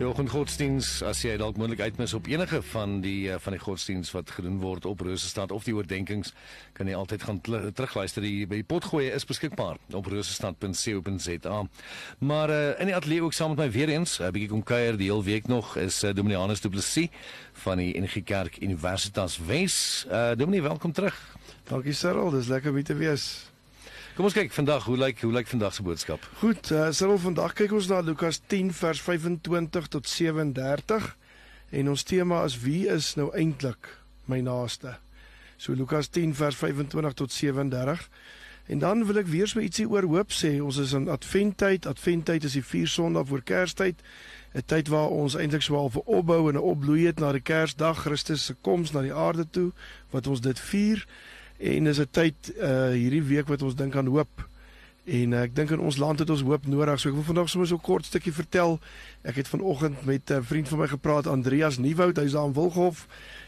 Die oggendgodsdiens, as jy dalk moontlik uitmis op enige van die uh, van die godsdiens wat gedoen word op Rosestad of die oordeenkings, kan jy altyd gaan terugluister. Die by die potgoeie is beskikbaar op rosestad.co.za. Maar uh, in die ateljee ook saam met my weer eens, 'n uh, bietjie kom kuier die hele week nog is uh, Dominianus Du Plessis van die NG Kerk Universitas Wes. Uh, Dominie, welkom terug. Dankie Cyril, dis lekker om hier te wees. Kom ons kyk vandag, hoe lyk hoe lyk vandag se boodskap? Goed, uh, Cyril, vandag kyk ons na Lukas 10 vers 25 tot 37 en ons tema is wie is nou eintlik my naaste? So Lukas 10 vers 25 tot 37. En dan wil ek weer so ietsie oor hoop sê. Ons is in Adventtyd. Adventtyd is die vier Sondae voor Kerstyd. 'n Tyd waar ons eintlik half 'n opbou en 'n opbloei het na die Kersdag, Christus se koms na die aarde toe, wat ons dit vier. En dis 'n tyd uh hierdie week wat ons dink aan hoop. En uh, ek dink in ons land het ons hoop nodig. So ek wil vandag sommer so 'n kort stukkie vertel. Ek het vanoggend met 'n vriend van my gepraat, Andreas Nieuwoud, hy's daar in Wilghof.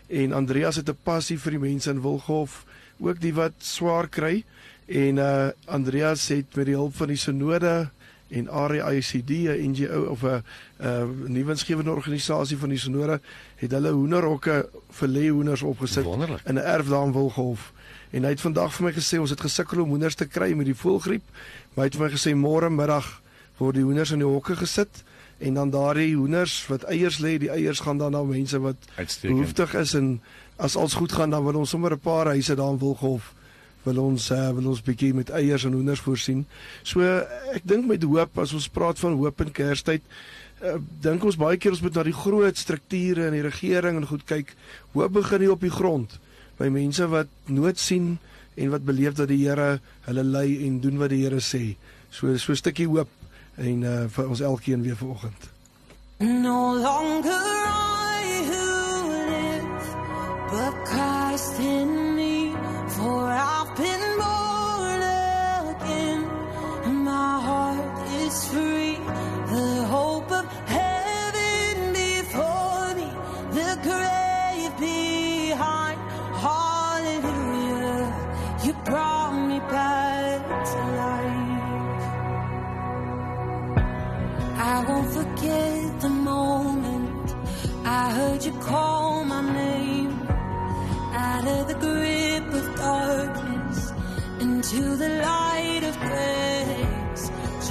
En Andreas het 'n passie vir die mense in Wilghof, ook die wat swaar kry. En uh Andreas het met die hulp van die Sinode en RICD, 'n NGO of 'n uh nuwensgewende organisasie van die Sinode, het hulle hoenderhokke vir leeuhoenders opgesit Wonderlik. in 'n erf daar in Wilghof. En hy het vandag vir my gesê ons het gesukkel om hoenders te kry met die voëlgriep. Maar hy het vir my gesê môre middag word die hoenders in die hokke gesit en dan daardie hoenders wat eiers lê, die eiers gaan dan na mense wat Uitstekend. behoeftig is en as alles goed gaan dan wil ons sommer 'n paar huise daar in Wilghof wil ons uh, wil ons bietjie met eiers en hoenders voorsien. So uh, ek dink met hoop as ons praat van hoop in Kerstyd uh, dink ons baie keer ons moet na die groot strukture in die regering en goed kyk. Hoop begin nie op die grond by mense wat nood sien en wat beleef dat die Here hulle lei en doen wat die Here sê. So so 'n stukkie hoop en uh, vir ons elkeen weer vanoggend. No longer I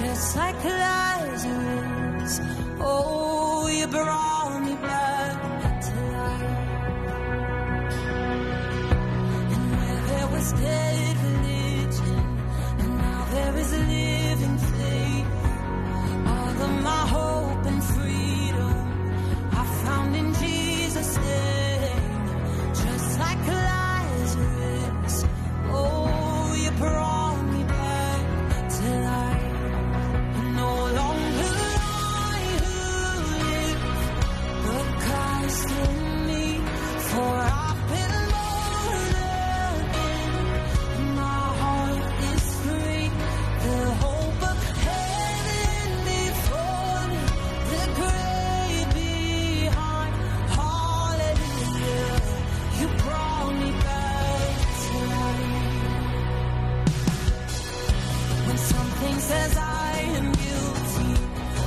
just like Lazarus. Oh, you brought Everything says I am guilty.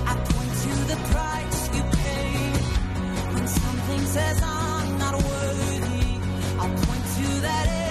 I point to the price you pay. When something says I'm not worthy, I'll point to that.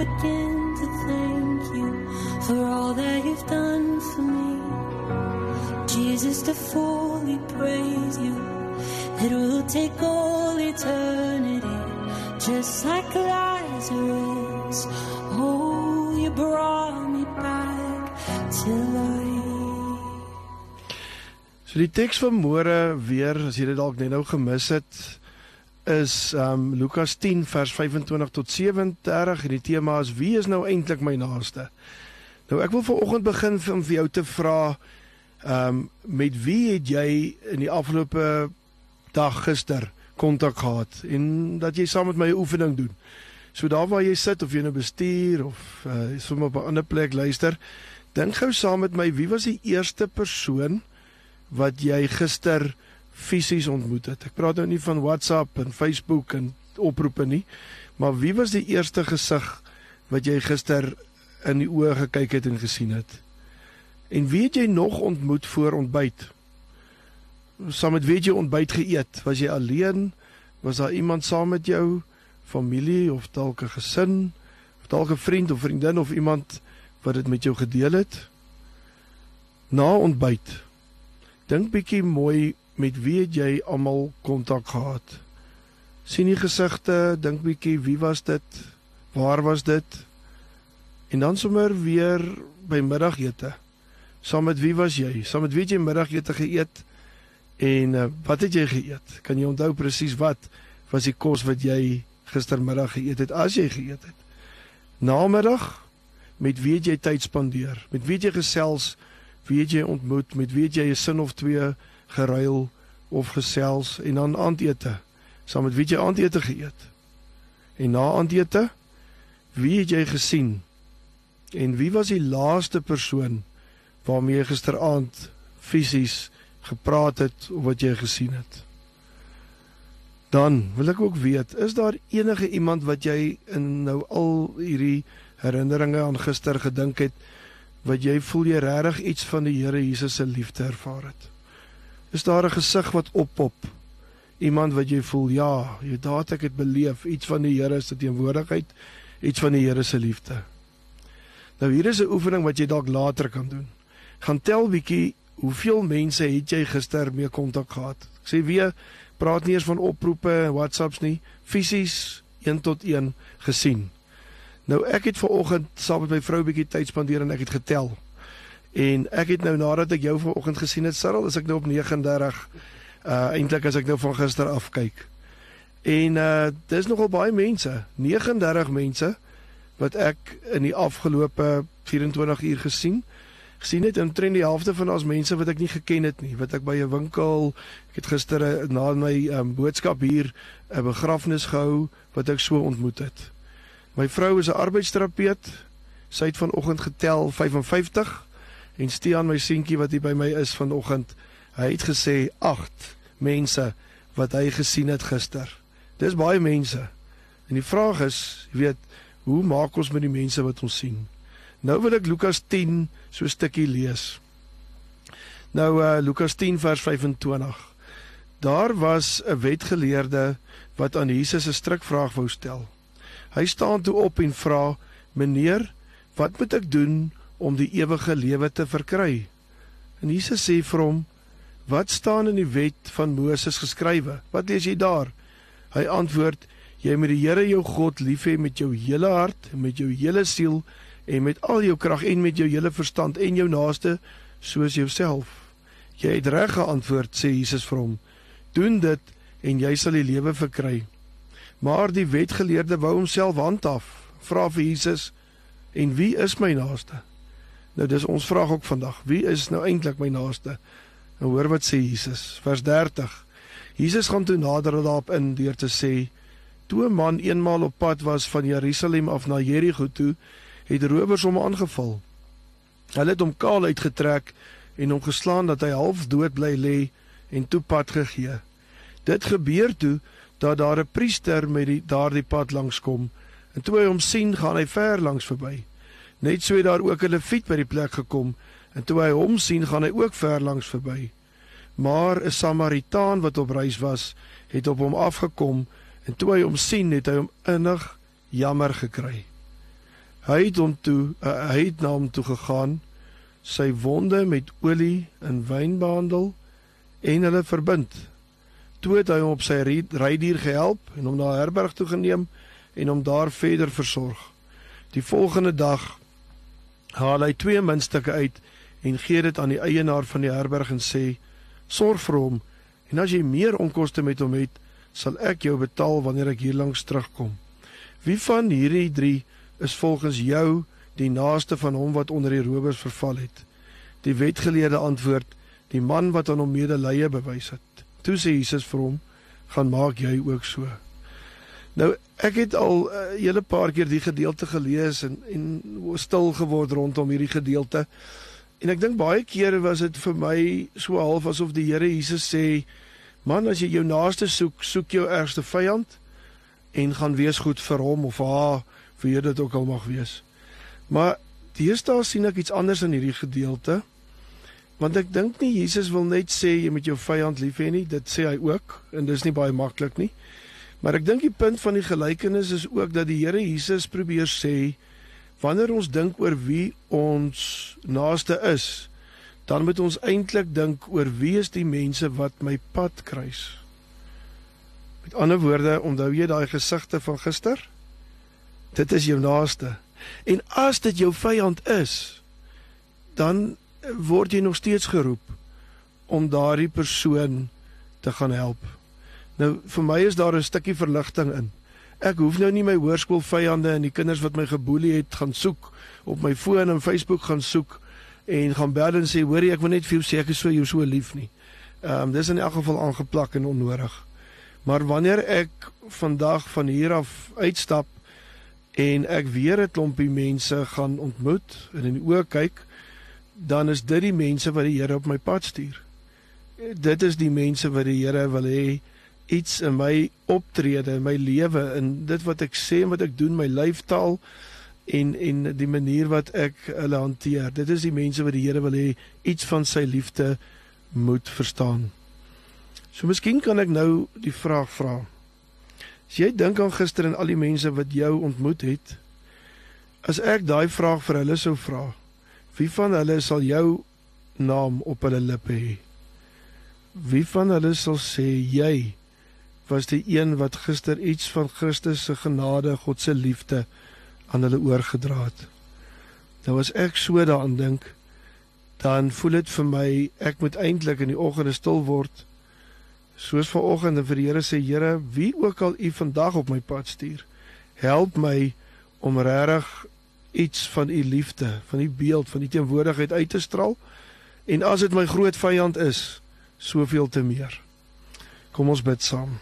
Begin to thank you for all that you've done for me? Jesus, to fully praise you, it will take all eternity, just like Lazarus. Oh, you brought me back to life. So die teks van môre weer, as jy dit dalk net nou gemis het, is um Lukas 10 vers 25 tot 37 en die tema is wie is nou eintlik my naaste? Nou ek wil vanoggend begin om vir jou te vra um met wie het jy in die afgelope dag gister kontak gehad en dat jy saam met my 'n oefening doen. So daar waar jy sit of jy nou bestuur of uh, sommer op 'n ander plek luister, dink gou saam met my wie was die eerste persoon wat jy gister fisies ontmoet het. Ek praat nou nie van WhatsApp en Facebook en oproepe nie, maar wie was die eerste gesig wat jy gister in die oë gekyk het en gesien het? En wie het jy nog ontmoet voor ontbyt? Saam met wie het jy ontbyt geëet? Was jy alleen? Was daar iemand saam met jou? Familie of dalk 'n gesin? Of dalk 'n vriend of vriendin of iemand wat dit met jou gedeel het? Na ontbyt. Dink bietjie mooi met wie het jy almal kontak gehad? sien die gesigte, dink bietjie wie was dit? Waar was dit? En dan sommer weer by middagete. Saam met wie was jy? Saam met wie het jy middagete geëet? En uh, wat het jy geëet? Kan jy onthou presies wat was die kos wat jy gistermiddag geëet het as jy geëet het? Namiddag met wie het jy tyd spandeer? Met wie het jy gesels? Wie het jy ontmoet? Met wie het jy 'n sin of twee geruil of gesels en dan aandete? Saam met wie het jy aandete geëet? En na aandete, wie het jy gesien? En wie was die laaste persoon waarmee jy gisteraand fisies gepraat het of wat jy gesien het? Dan wil ek ook weet, is daar enige iemand wat jy in nou al hierdie herinneringe aan gister gedink het wat jy voel jy regtig iets van die Here Jesus se liefde ervaar het? Is daar 'n gesig wat oppop? Iemand wat jy voel, ja, jy daat ek het beleef iets van die Here se teenwoordigheid, iets van die Here se liefde. Nou hier is 'n oefening wat jy dalk later kan doen. Gaan tel bietjie hoeveel mense het jy gister mee kontak gehad? Ek sê weer, praat nie eers van oproepe en WhatsApps nie, fisies 1 tot 1 gesien. Nou ek het ver oggend saam met my vrou bietjie tyd spandeer en ek het getel. En ek het nou nadat ek jou vanoggend gesien het, Cyril, is ek nou op 39. Uh eintlik as ek nou van gister af kyk. En uh dis nogal baie mense, 39 mense wat ek in die afgelope 24 uur gesien. Gesien het omtrent die helfte van ons mense wat ek nie geken het nie, wat ek by 'n winkel, ek het gister uh, na my um, boodskap hier 'n begrafnis gehou wat ek so ontmoet het. My vrou is 'n arbeidsterapeut. Sy het vanoggend getel 55 en Stean my seentjie wat hier by my is vanoggend, hy het gesê 8 mense wat hy gesien het gister. Dis baie mense. En die vraag is, jy weet, hoe maak ons met die mense wat ons sien? Nou wil ek Lukas 10 so 'n stukkie lees. Nou uh Lukas 10 vers 25. Daar was 'n wetgeleerde wat aan Jesus 'n strikvraag wou stel. Hy staan toe op en vra: "Meneer, wat moet ek doen om die ewige lewe te verkry. En Jesus sê vir hom: "Wat staan in die wet van Moses geskrywe? Wat lees jy daar?" Hy antwoord: "Jy moet die Here jou God lief hê met jou hele hart en met jou hele siel en met al jou krag en met jou hele verstand en jou naaste soos jouself." Jy het reg geantwoord, sê Jesus vir hom. "Doen dit en jy sal die lewe verkry." Maar die wetgeleerde wou homself handhaaf. Vra vir Jesus: "En wie is my naaste?" Nou dis ons vraag ook vandag. Wie is nou eintlik my naaste? Nou hoor wat sê Jesus, vers 30. Jesus gaan toe nader daarop in deur te sê: Toe 'n man eenmaal op pad was van Jerusalem af na Jerigo toe, het rowers hom aangeval. Hulle het hom kaal uitgetrek en hom geslaan dat hy half dood bly lê en toe pad gegee. Dit gebeur toe dat daar 'n priester met die daardie pad langs kom en toe hy hom sien, gaan hy ver langs verby. Net so het daar ook 'n leviet by die plek gekom en toe hy hom sien, gaan hy ook ver langs verby. Maar 'n Samaritaan wat op reis was, het op hom afgekom en toe hy hom sien, het hy hom innig jammer gekry. Hy het hom toe uh, hy het na hom toe gegaan, sy wonde met olie en wyn behandel en hulle verbind. Toe het hy hom op sy rydier gehelp en hom na 'n herberg toe geneem en hom daar verder versorg. Die volgende dag haal hy twee muntstukke uit en gee dit aan die eienaar van die herberg en sê: "Sorg vir hom en as jy meer onkoste met hom het, sal ek jou betaal wanneer ek hierlangs terugkom." Wie van hierdie 3 is volgens jou die naaste van hom wat onder die rowers verval het? Die wetgeleerde antwoord: "Die man wat aan hom medelee bewys het." Toe sê Jesus vir hom: "Gaan maak jy ook so." Nou ek het al 'n uh, eh, hele paar keer die gedeelte gelees en en stil geword rondom hierdie gedeelte. En ek dink baie kere was dit vir my so half asof die Here Jesus sê: "Man, as jy jou naaste soek, soek jou ergste vyand en gaan wees goed vir hom of haar, vir jy dit ook al mag wees." Maar deesdae sien ek iets anders in hierdie gedeelte. Want ek dink nie Jesus wil net sê jy moet jou vyand lief hê nie, dit sê hy ook en dis nie baie maklik nie. Maar ek dink die punt van die gelykenis is ook dat die Here Jesus probeer sê wanneer ons dink oor wie ons naaste is, dan moet ons eintlik dink oor wie is die mense wat my pad kruis. Met ander woorde, onthou jy daai gesigte van gister? Dit is jou naaste. En as dit jou vyand is, dan word jy nog steeds geroep om daardie persoon te gaan help. Nou vir my is daar 'n stukkie verligting in. Ek hoef nou nie my hoërskoolvyande en die kinders wat my geboelie het gaan soek op my foon en Facebook gaan soek en gaan bel en sê hoor jy ek wil net vir jou sê ek is so jou so lief nie. Ehm um, dis in elk geval aangeplak en onnodig. Maar wanneer ek vandag van hier af uitstap en ek weer 'n klompie mense gaan ontmoet en in die oë kyk, dan is dit die mense wat die Here op my pad stuur. Dit is die mense wat die Here wil hê iets in my optrede, in my lewe, in dit wat ek sê en wat ek doen, my lyfstaal en en die manier wat ek hulle hanteer. Dit is die mense wat die Here wil hê iets van sy liefde moet verstaan. So miskien kan ek nou die vraag vra. As jy dink aan gister en al die mense wat jou ontmoet het, as ek daai vraag vir hulle sou vra, wie van hulle sal jou naam op hulle lippe hê? Wie van hulle sal sê jy was die een wat gister iets van Christus se genade, God se liefde aan hulle oorgedra het. Nou as ek so daaraan dink, dan voel dit vir my ek moet eintlik in die oggende stil word. Soos vanoggend en vir die Here sê Here, wie ook al U vandag op my pad stuur, help my om regtig iets van U liefde, van U beeld, van U teenwoordigheid uit te straal. En as dit my groot vyand is, soveel te meer. Kom ons bid saam.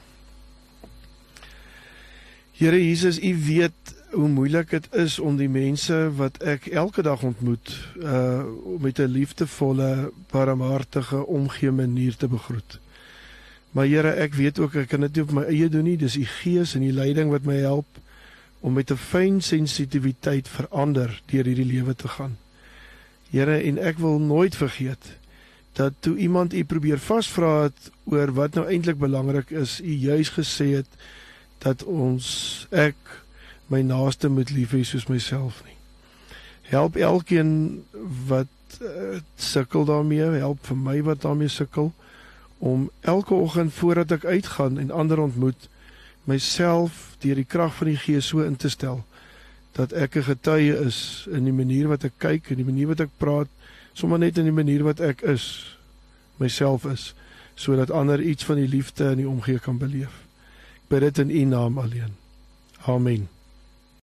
Here Jesus, U weet hoe moeilik dit is om die mense wat ek elke dag ontmoet, uh met 'n liefdevolle, barmhartige, omgee manier te begroet. Maar Here, ek weet ook ek kan dit nie op my eie doen nie. Dis U Gees en U leiding wat my help om met 'n fyn sensitiwiteit verander deur hierdie lewe te gaan. Here, en ek wil nooit vergeet dat toe iemand U probeer vasvra het oor wat nou eintlik belangrik is, U juis gesê het dat ons ek my naaste moet lief hê soos myself nie. Help elkeen wat uh, sukkel daarmee, help vir my wat daarmee sukkel om elke oggend voordat ek uitgaan en ander ontmoet myself deur die krag van die Gees so in te stel dat ek 'n getuie is in die manier wat ek kyk en die manier wat ek praat, sommer net in die manier wat ek is, myself is, sodat ander iets van die liefde en die omgee kan beleef. Bid dit in U naam alleen. Amen.